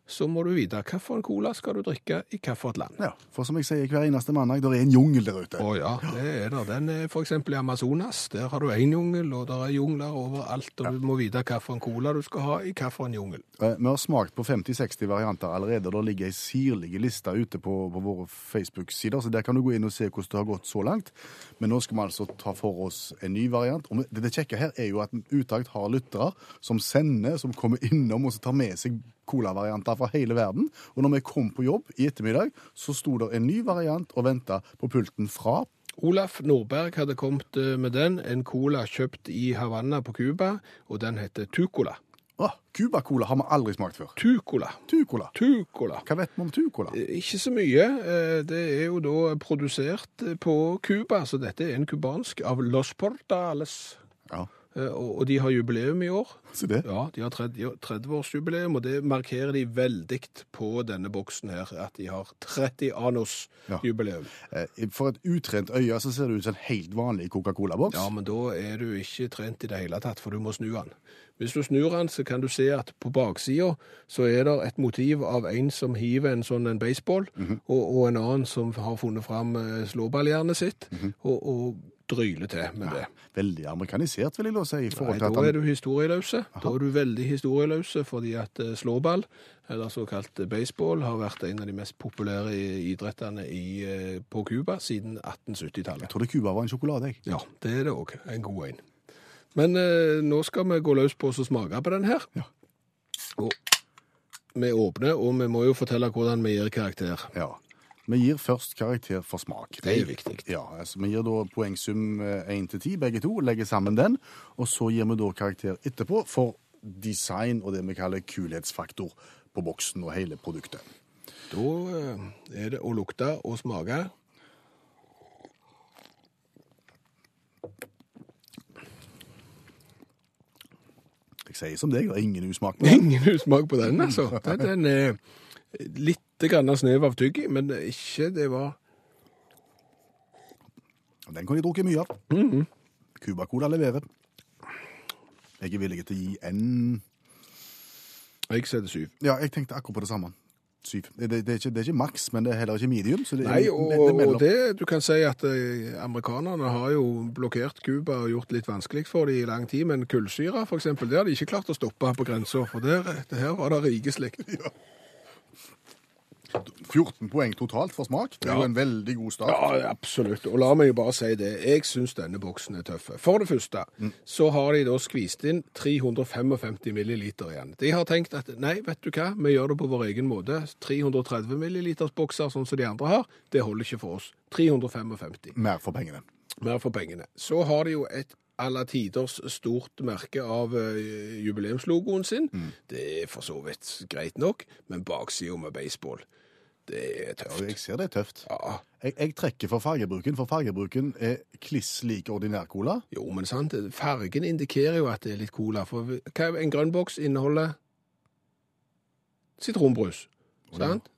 så må du vite hvilken cola skal du drikke i hvilket land. Ja, For som jeg sier hver eneste mandag, det er en jungel der ute. Å ja, det er det. Den er eksempel i Amazonas. Der har du én jungel, og der er jungler overalt, og du må vite hvilken cola du skal ha i hvilken jungel. Vi har smakt på 50-60 varianter allerede, og det ligger ei sirlig liste ute på, på våre Facebook-sider, så der kan du gå inn og se hvordan det har gått så langt. Men nå skal vi altså ta for oss en ny variant. Og det, det kjekke her er jo at Utakt har lyttere som sender, som kommer innom og så tar med seg colavarianter fra hele verden. Og når vi kom på jobb i ettermiddag, så sto det en ny variant og venta på pulten fra Olaf Nordberg hadde kommet eh, med den, en cola kjøpt i Havanna på Cuba, og den heter Tucola. Å, Cuba-cola har vi aldri smakt før. Tucola. Tucola. Tucola. Hva vet vi om Tucola? Eh, Ikke så mye. Eh, Det er jo da produsert eh, på Cuba, så dette er en kubansk av Los Portales. Ja, Og de har jubileum i år. så det. Ja, de har 30 30-årsjubileum, og det markerer de veldig på denne boksen her, at de har 30 annos Ja. jubileum. Eh, For et utrent øye så ser det ut som en helt vanlig Coca-Cola-boks. Ja, men da er du ikke trent i det hele tatt, for du må snu den. Hvis du snur den, så kan du se at på baksida så er det et motiv av en som hiver en sånn en baseball, og, og en annen som har funnet fram eh, slåballjernet sitt, og, og dryle til med det. Veldig amerikanisert, vil jeg si. i forhold Nei, til at da er du historieløse. Da er du veldig historieløse, fordi at eh, slåball, eller såkalt baseball, har vært en av de mest populære idrettene i, eh, på Cuba siden 1870-tallet. Jeg trodde Cuba var en sjokolade, jeg. Ja, det er det òg. En god en. Men eh, nå skal vi gå løs på og smake på den her. Ja. Og vi åpner, og vi må jo fortelle hvordan vi gir karakter. Ja. Vi gir først karakter for smak. Det er viktig. Ja, altså Vi gir da poengsum 1 til 10, begge to. Legger sammen den. Og så gir vi da karakter etterpå for design og det vi kaller kulhetsfaktor på boksen og hele produktet. Da eh, er det å lukte og smake. Jeg sier som deg, det er ingen usmak på den. Ingen usmak på den, altså. Den, den er litt grann snev av tygg i, men ikke det var Den kan de drukke mye av. Mhm. Cuba Cola leverer. Jeg er villig til å gi en Jeg setter syv. Ja, jeg tenkte akkurat på det samme. Syv. Det, det, det, er, ikke, det er ikke maks, men det er heller ikke medium. Så det Nei, og, og det du kan si at eh, amerikanerne har jo blokkert Cuba og gjort det litt vanskelig for dem i lang tid, men kullsyre eksempel, det har de ikke klart å stoppe på grensa, for der, det her var det rikeslikt. 14 poeng totalt for smak. Det er jo en veldig god start. Ja, absolutt. Og la meg jo bare si det. Jeg syns denne boksen er tøff. For det første så har de da skvist inn 355 milliliter igjen. De har tenkt at nei, vet du hva, vi gjør det på vår egen måte. 330 milliliters bokser, sånn som de andre har, det holder ikke for oss. 355. Mer for pengene. Mer for pengene. Så har de jo et alle tiders stort merke av eh, jubileumslogoen sin. Det er for så vidt greit nok, men baksida med baseball, det er tøft. jeg ser det er tøft. Ja, Jeg, jeg trekker for fargebruken, for fargebruken er kliss lik ordinær cola. Jo, men sant, fargen indikerer jo at det er litt cola. For en grønn boks inneholder sitronbrus, sant?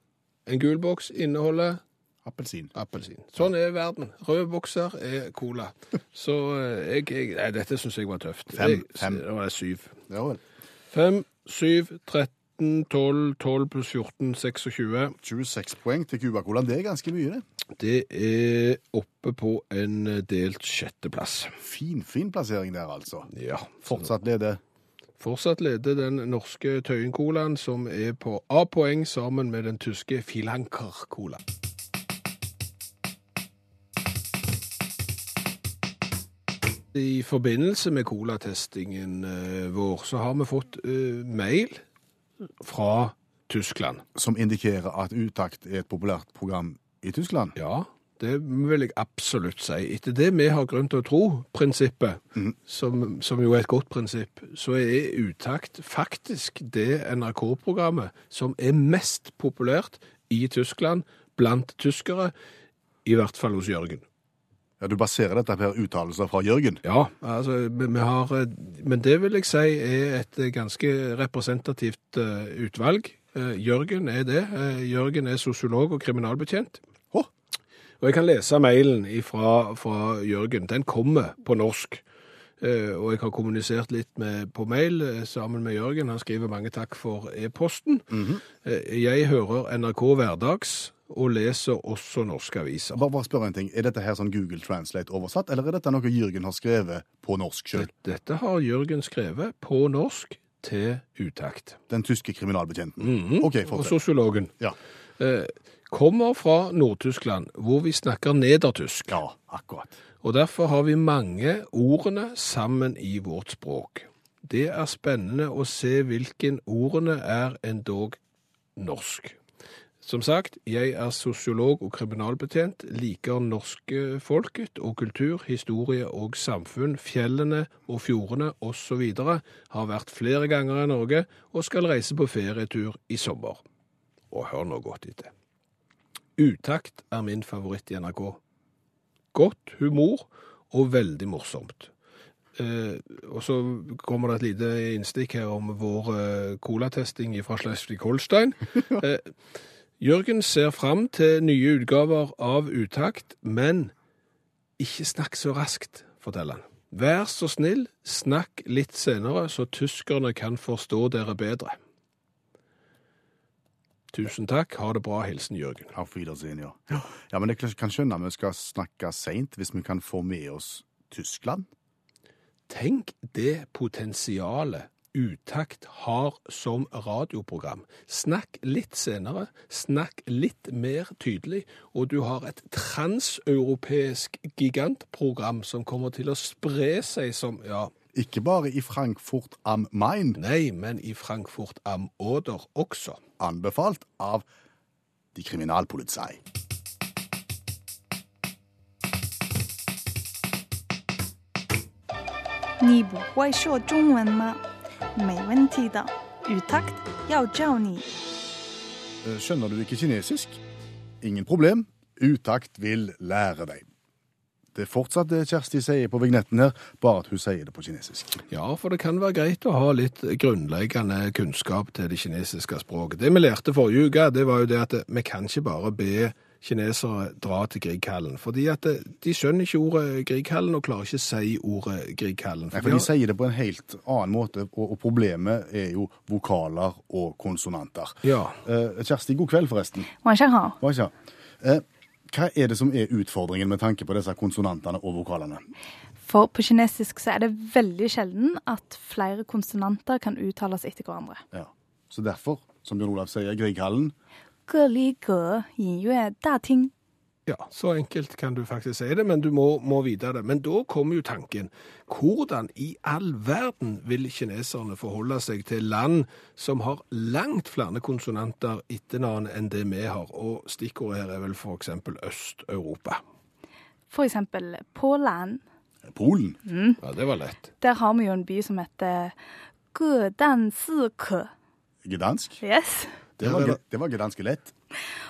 En gul boks inneholder Appelsin. appelsin. Sånn er verden. Røde bokser er cola. Så eh, jeg, jeg, nei, dette syns jeg var tøft. Fem, Jeg, fem. Det var syv. Ja vel. Fem, syv, 13, 12, 12 pluss 14, 26. 26 poeng til Cuba Cola. Det er ganske mye, det. Det er oppe på en delt sjetteplass. Fin, fin plassering der, altså. Ja. Fortsatt leder Fortsatt leder den norske Tøyen-colaen, som er på A-poeng sammen med den tyske Filanker-cola. I forbindelse med colatestingen eh, vår, så har vi fått eh, mail fra Tyskland. som indikerer at Utakt er et populært program i Tyskland. Ja, det vil jeg absolutt si. Etter det vi har grunn til å tro, prinsippet, som, som jo er et godt prinsipp, så er Utakt faktisk det NRK-programmet som er mest populært i Tyskland blant tyskere, i hvert fall hos Jørgen. Ja, Du baserer dette på uttalelser fra Jørgen. Ja, altså, vi, har, eh, men det vil jeg si er et eh, ganske representativt eh, utvalg. Jørgen er det. Jørgen er sosiolog og kriminalbetjent. Oh. Og jeg kan lese mailen fra, fra Jørgen. Den kommer på norsk. Eh, og jeg har kommunisert litt med, på mail sammen med Jørgen. Han skriver mange takk for e-posten. Eh, jeg hører NRK hverdags og leser også norske aviser. Bare, bare spør en ting. Er dette her sånn Google Translate oversatt, eller er dette noe Jørgen har skrevet på norsk sjøl? Dette har Jørgen skrevet på norsk til utakt. Den tyske kriminalbetjenten. Mhm. OK, Og sosiologen. Ja. Eh, kommer fra Nord-Tyskland, hvor vi snakker nedertysk. ja, akkurat. Og derfor har vi mange ordene sammen i vårt språk. Det er spennende å se hvilken ordene er endog norsk. Som sagt, jeg er sosiolog og kriminalbetjent, liker norske folket og kultur, historie og samfunn, fjellene og fjordene osv. Har vært flere ganger i Norge og skal reise på ferietur i sommer. Og hør nå godt etter. Utakt er min favoritt i NRK. Godt humor og veldig morsomt. Eh, og så kommer det et lite innstikk her om vår eh, colatesting fra Slesvig-Holstein. Eh, Jørgen ser fram til nye utgaver av Utakt, men ikke snakk så raskt, forteller han. Vær så snill, snakk litt senere, så tyskerne kan forstå dere bedre. Tusen takk, ha det bra, hilsen Jørgen. Auf Wiedersehen, ja. Ja, men jeg kan skjønne vi skal snakke seint hvis vi kan få med oss Tyskland. Tenk det potensialet Utakt har som radioprogram. Snakk litt senere, snakk litt mer tydelig, og du har et transeuropeisk gigantprogram som kommer til å spre seg som, ja, Ikke bare i Frankfurt am Main, nei, men i Frankfurt am Oder også. anbefalt av de kriminalpolizei. 你不会说中文吗？ 没问题的，语 takt 要教你。 Eh, Skjønner du ikke kinesisk? Ingen problem. Utakt vil lære deg. Det er fortsatt det Kjersti sier på vignetten her, bare at hun sier det på kinesisk. Ja, for det kan være greit å ha litt grunnleggende kunnskap til det kinesiske språket. Det vi lærte forrige uke, det var jo det at vi kan ikke bare be kinesere dra til Grieghallen. Fordi at eh, de skjønner ikke ordet Grieghallen og klarer ikke å si ordet Grieghallen. For, for de sier det på en helt annen måte, og, problemet er jo vokaler og konsonanter. Ja. Eh, Kjersti, god kveld, forresten. Eh, hva er det som er utfordringen med tanke på disse konsonantene og vokalene? For på kinesisk så er det veldig sjelden at flere konsonanter kan uttales etter hverandre. Ja, Så derfor, som Bjørn Olav sier, Grieghallen 各离格音乐大厅， ja, så enkelt kan du faktisk si det, men du må, må vite det. Men da kommer jo tanken, hvordan i all verden vil kineserne forholde seg til land som har langt flere konsonanter etternavn enn det vi har, og stikkordet her er vel for eksempel Øst-Europa. for eksempel Påland. Polen. Ja, det var lett. Der har vi jo en by som heter Gødansikø. Gdansk. Yes. Det var, det var ganske lett.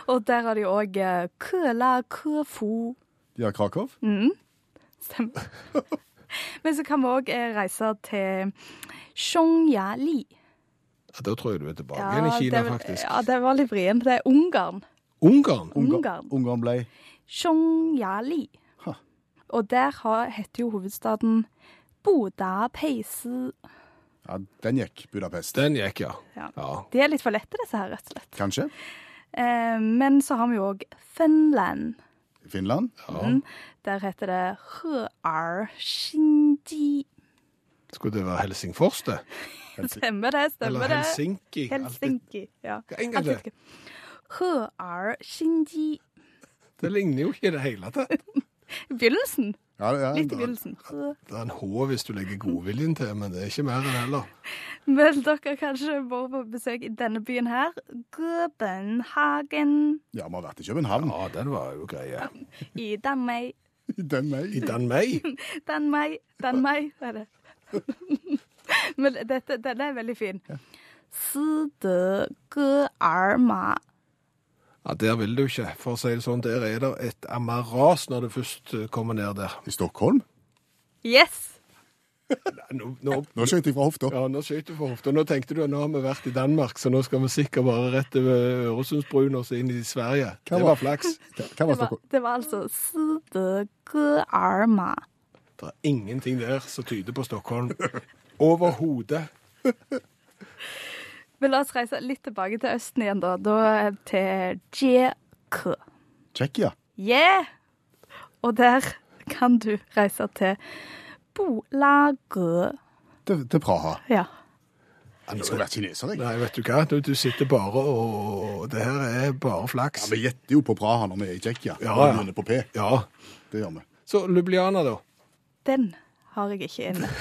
Og der har de òg Køla Køfu. Har Krakow. Stemmer. Men så kan vi òg reise til Sjongjali. Ja, da tror jeg du er tilbake igjen i Kina, det, faktisk. ja, det var litt vrient. Det er Ungarn. Ungarn? Ungarn. Ungarn ble Sjongjali. Og der har, heter jo hovedstaden Budapest. Ja, den gikk, Budapest. Den gikk, ja. Ja. ja. De er litt for lette, disse her, rett og slett. Kanskje? Eh, men så har vi jo òg Finland. Finland? Mm. Der heter det Høar Shinji. Skulle det være Helsingfors, det? Stemmer det, stemmer Eller det. Helsinki? Helsinki. Ja. Gang til. Høar Shinji. Det ligner jo ikke i det hele tatt. I begynnelsen. Ja, ja, Litt i begynnelsen. Det er en H hvis du legger godviljen til, men det er ikke mer enn heller. Men dere kanskje må på besøk i denne byen her. Gøbenhagen Ja, vi har vært i København. Ja, den var jo greie. i Danmei. Den Danmei? I Danmei? Danmei, Danmark er det. Men dette, denne er veldig fin. Sidegøarma. Ja, Der vil du ikke, for å si det sånn. Der er det et amaras når du først eh, kommer ned der. I Stockholm? Yes! Nå, nå, Nå skøyt jeg fra hofta. ja, nå skøyt du fra hofta. Nå tenkte du at nå har vi vært i Danmark, så nå skal vi sikkert bare rett over Øresundsbrua og så inn i Sverige. Hva Det var- var flaks. Hva var Det var, det var altså Sidegøarma. Det er ingenting der som tyder på Stockholm. Overhodet. Men la oss reise litt tilbake til Østen igjen, da. Da til JK. Tsjekkia. Yeah! Og der kan du reise til Bolagø. Til, til Praha. Ja. Jeg skulle vært kineser, jeg. Nei, vet du hva? Du, du sitter bare og Det her er bare flaks. Ja, Vi gjetter jo på Praha når vi er i Tsjekkia. Ja, Vi ja. begynner på P. Ja. Det gjør vi. Så Lubliana, da? Den har jeg ikke inne.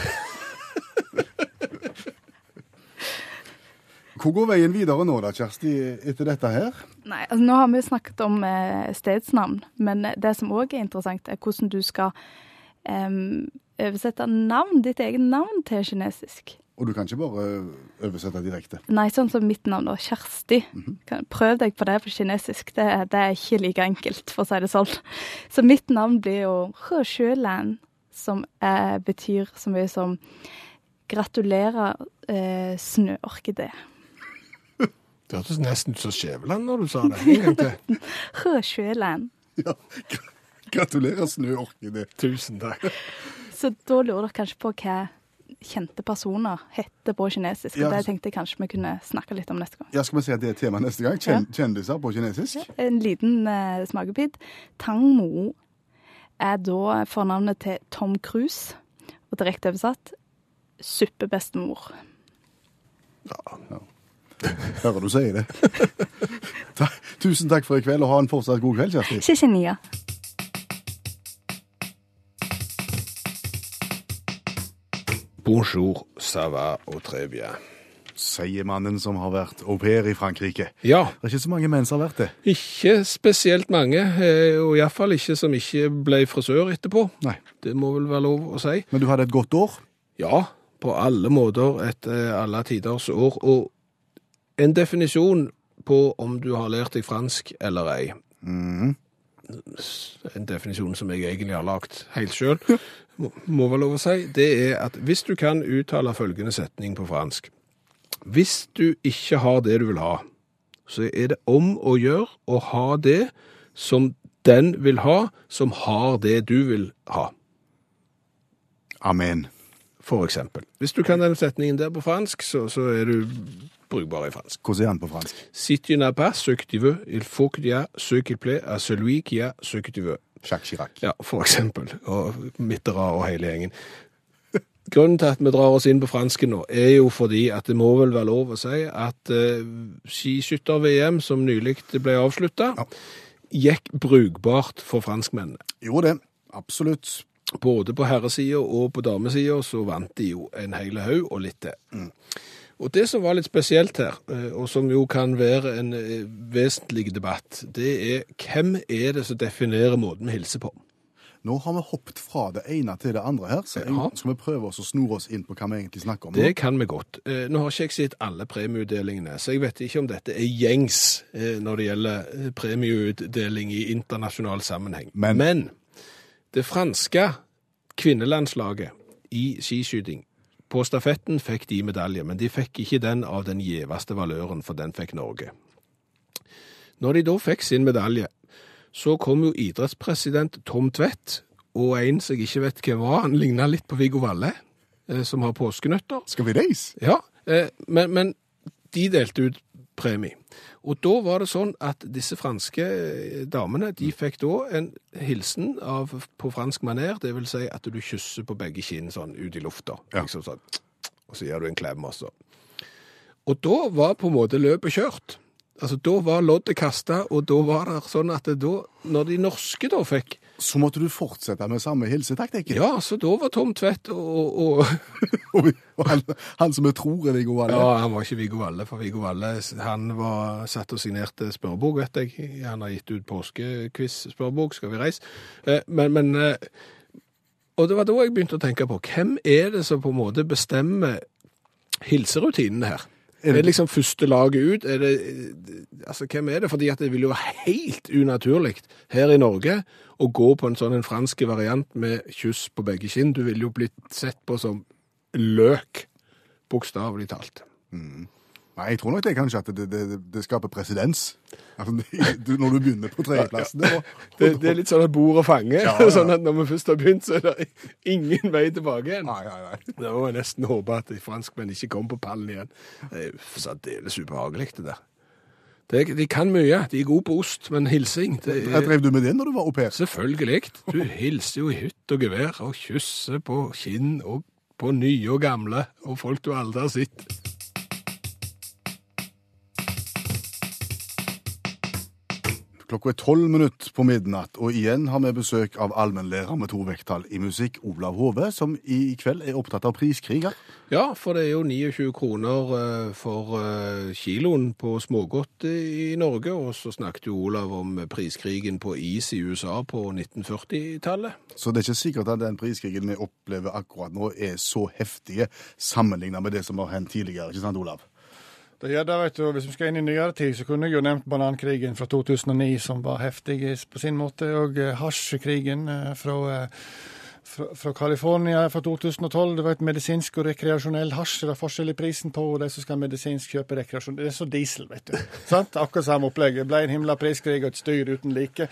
Hvor går veien videre nå da, Kjersti, etter dette her? Nei, altså Nå har vi snakket om eh, stedsnavn, men det som òg er interessant, er hvordan du skal eh, oversette navn, ditt eget navn til kinesisk. Og du kan ikke bare oversette direkte. Nei, sånn som mitt navn, da. Kjersti. Kan- Prøv deg på det på kinesisk. Det, det er ikke like enkelt, for å si det sånn. Så mitt navn blir jo Sjøland, som er, betyr så mye som gratulerer eh, snøorkidé. Det hørtes nesten ut som Skjæveland når du sa det. En gang til. Høsjøland. Ja, Gratulerer, snøorkidé. Tusen takk. Så da lurer dere kanskje på hva kjente personer heter på kinesisk. Ja, og det så- tenkte jeg kanskje vi kunne snakke litt om neste gang. Ja, Skal vi si at det er tema neste gang? Kjen Kjendiser på kinesisk? En liten uh, smakebit. Tang Mo er da fornavnet til Tom Cruise, og direkte oversatt suppebestemor. Hører du sier det. Ta Tusen takk for i kveld, og ha en fortsatt god kveld, Kjersti. Tsjetsjenia. Bonjour, ça va og très bien. Sier mannen som har vært au pair i Frankrike. Ja, Det er ikke så mange menn som har vært det. ikke spesielt mange, eh, og iallfall ikke som ikke ble frisør etterpå. Nei. Det må vel være lov å si. Men du hadde et godt år? Ja, på alle måter et eh, alle tiders år. Og en definisjon på om du har lært deg fransk eller ei. Mm. en definisjon som jeg egentlig har lagt helt sjøl, må, må være lov å si, det er at hvis du kan uttale følgende setning på fransk Hvis du ikke har det du vil ha, så er det om å gjøre å ha det som den vil ha, som har det du vil ha. Amen. For eksempel. Hvis du kan den setningen der på fransk, så, så er du brukbar i fransk. Hvordan er den på fransk? Si tu n'as pas ce que tu veux, il faut qu'il y a ce qu'il plaît à celui qui a ce que tu veux. Jacques Chirac. Ja, for eksempel. Og Mitterrand og hele gjengen. Grunnen til at vi drar oss inn på fransken nå, er jo fordi at det må vel være lov å si at uh, skiskytter-VM, som nylig ble avslutta, Ja. gikk brukbart for franskmennene. Jo det. Absolutt. Både på herresida og på damesida så vant de jo en hel haug og litt til. Og det som var litt spesielt her, eh, og som jo kan være en eh, vesentlig debatt, det er hvem er det som definerer måten vi hilser på? Nå har vi hoppet fra det ene til det andre her, så Ja. skal vi prøve oss å snore oss inn på hva vi egentlig snakker om. nå? Det kan vi godt. Eh, Nå har ikke jeg sett alle premieutdelingene, så jeg vet ikke om dette er gjengs når det gjelder premieutdeling i internasjonal sammenheng. Men- det franske kvinnelandslaget i skiskyting på stafetten fikk de medalje, men de fikk ikke den av den gjeveste valøren, for den fikk Norge. Når de da fikk sin medalje, så kom jo idrettspresident Tom Tvedt og en som jeg ikke vet hvem var, han ligna litt på Viggo Valle, eh, som har påskenøtter. Skal vi reise? Ja, eh, men, men de delte ut premie. Og da var det sånn at disse franske eh, damene, de fikk da en hilsen av, på fransk maner, det vil si at du kysser på begge kinn sånn ut i lufta. Ja. Liksom sånn, og så gir du en klem altså. Og da var på en måte løpet kjørt. Altså, da var loddet kasta, og da var det sånn at det da, når de norske da fikk Så måtte du fortsette med samme hilsetaktikken. Ja, så da var Tom Tvedt og, og Og, han, han som jeg tror er Viggo Valle. Ja, han var ikke Viggo Valle, for Viggo Valle han var satt og signerte spørrebok, vet jeg. Han har gitt ut påskequiz-spørrebok, skal vi reise. Eh, Men, men eh, Og det var da jeg begynte å tenke på, hvem er det som på en måte bestemmer hilserutinene her? Er Er det- det liksom første laget ut? Er det, altså, hvem er det? Fordi at det vil jo være helt unaturlig her i Norge å gå på en sånn en fransk variant med kyss på begge kinn. Du ville jo blitt sett på som løk, bokstavelig talt. Nei, jeg tror nok det kanskje at det, det, det skaper presedens. Altså, når du begynner på tredjeplassen. Det, ja. Det, det er litt sånn at bord og fange. Ja, ja. sånn at når vi først har begynt, så er det ingen vei tilbake igjen. Nei, nei, nei. Må jeg nesten håpe at franskmenn ikke kommer på pallen igjen. Det er særdeles ubehagelig, det der. Det, de kan mye. De er gode på ost, men hilsing det er drev du med det når du var au pair? Selvfølgelig. Du hilser jo i hytt og gevær og kysser på kinn og på nye og gamle og folk du aldri har sett. Klokka er tolv minutter på midnatt, og igjen har vi besøk av allmennlærer med to vekttall i musikk, Olav Hove, som i kveld er opptatt av priskriger. Ja, for det er jo 29 kroner eh, for eh, kiloen på smågodt i Norge, og så snakket jo Olav om priskrigen på is i USA på 1940-tallet. Så det er ikke sikkert at den priskrigen vi opplever akkurat nå, er så heftige sammenlignet med det som har hendt tidligere. Ikke sant, Olav? Gjør det, vet du. Hvis vi skal inn i nyere tid, så kunne jeg jo nevnt banankrigen fra 2009, som var heftig på sin måte, og eh, hasjkrigen eh, fra, eh, fra, fra California fra 2012. Det var et medisinsk og rekreasjonell hasj. Det er forskjell i prisen på de som skal medisinsk kjøpe rekreasjon. Det er så diesel, vet du. Sant? Akkurat samme opplegg. Det ble en himla priskrig og et styr uten like.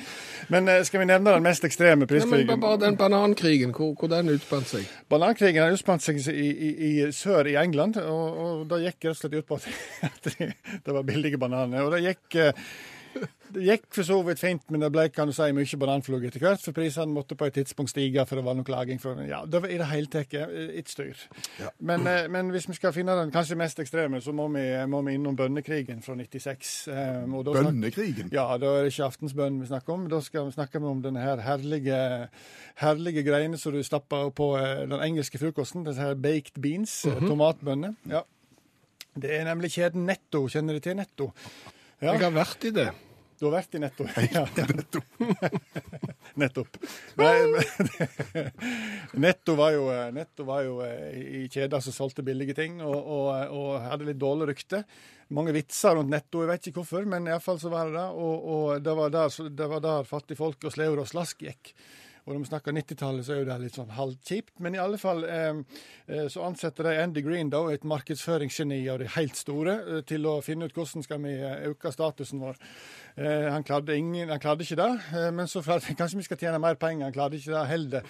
Men eh, skal vi nevne den mest ekstreme priskrigen? Ja, men bare den banankrigen, hvor, hvor den utspant seg. Banankrigen har utspant seg i, i, i sør i England, og, og det gikk rett og slett ut på at, det var billige bananer. Og det gikk, eh, det gikk for så vidt fint, men det ble kan du si, mye bananflugg etter hvert, for prisene måtte på et tidspunkt stige for det var noe klaging. For, ja, det var i det hele tatt eh, et styr. Men, eh, men hvis vi skal finne den kanskje mest ekstreme, så må vi, må vi innom bønnekrigen fra 96. eh, og da snak- ja, da er det ikke aftensbønn vi snakker om. Da skal vi snakke om denne her herlige, herlige greiene som du stapper på eh, den engelske frokosten. Disse her baked beans, eh, tomatbønner. Ja. Det er nemlig kjeden Netto. Kjenner du til Netto? Ja, Jeg har vært i det. du har vært i Netto. Ja. Nettopp. Nei, men, Netto var jo, Netto var jo eh, i kjeder som solgte billige ting, og, og, og hadde litt dårlig rykte. Mange vitser rundt Netto, jeg vet ikke hvorfor, men iallfall så var det det. Og, og det, var der, det var der fattigfolk og sleur og slask gikk. Og når vi snakker 90-tallet, så er jo det litt sånn halvkjipt. Men i alle fall eh, så ansetter de Andy Green, da, et markedsføringsgeni av de helt store, eh, til å finne ut hvordan skal vi eh, øke statusen vår. Han, klarte ingen, han klarte ikke det, men så kanskje vi skal tjene mer penger. Han klarte ikke det heller.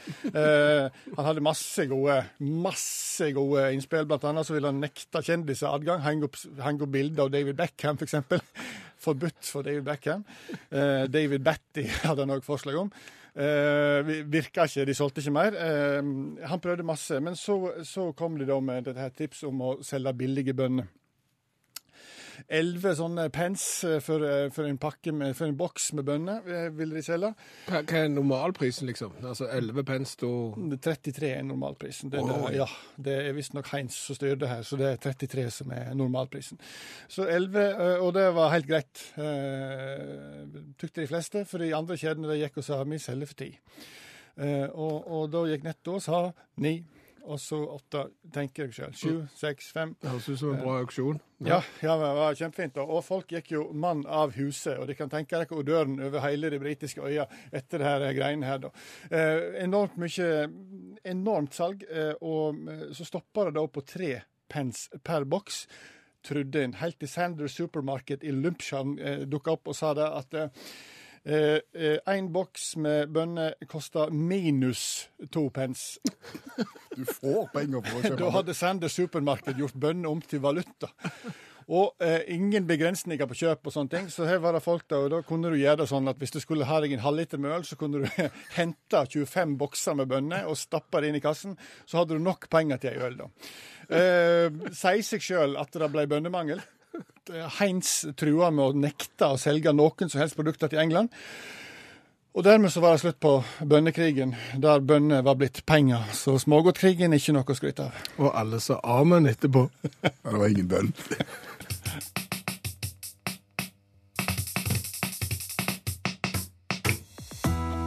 han hadde masse gode, masse gode innspill. Blant annet så ville han nekte kjendiser adgang. Hang opp, bilder av David Beckham, f.eks. Forbudt for David Beckham. David Batty hadde han òg forslag om. Uh, virka ikke, de solgte ikke mer. Eh, han prøvde masse. Men så, så kom de da med dette her tips om å selge billige bønner. Elleve sånne pence eh, for, for, en pakke med, for en boks med bønner ville de selge. Hva er normalprisen, liksom? Altså 11 pence da 33 er normalprisen. Det, oh, ja, det er visstnok Heinz som styrer det her, så det er 33 som er normalprisen. Så 11, og det var helt greit, tykte de fleste. For de andre kjedene de gikk og sa vi selger for 10. Og, og da gikk Netto og sa 9 og så åtte, tenker jeg sjøl. Sju, seks, fem. Det høres ut som en bra auksjon. Ja, ja, det var kjempefint. Og folk gikk jo mann av huset. Og de kan tenke dere odøren over hele de britiske øya etter det her greiene her, da. Eh, enormt mye Enormt salg. Eh, og eh, så stoppa det da på tre pence per boks. Trudde en. Helt til Sanders Supermarket i Lumpsham eh, dukka opp og sa det at eh, Én eh, boks med bønner koster minus to pence. Du får penger for å kjøpe Da hadde Sander Supermarked gjort bønner om til valuta. Og eh, ingen begrensninger på kjøp og sånne ting. Så her var det folk da, og da kunne du gjøre det sånn at hvis du skulle ha deg en halvliter med øl, så kunne du hente 25 bokser med bønner og stappe det inn i kassen. Så hadde du nok penger til ei øl, da. Eh, sier seg sjøl at det ble bønnemangel. Heinz trua med å nekte å selge noen som helst produkter til England. Og dermed så var det slutt på bønnekrigen, der bønner var blitt penger. Så smågodtkrigen er ikke noe å skryte av. Og alle sa amen etterpå. det var ingen bønn.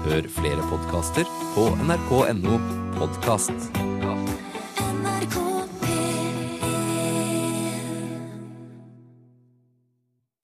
Hør flere podkaster på nrk.no podkast.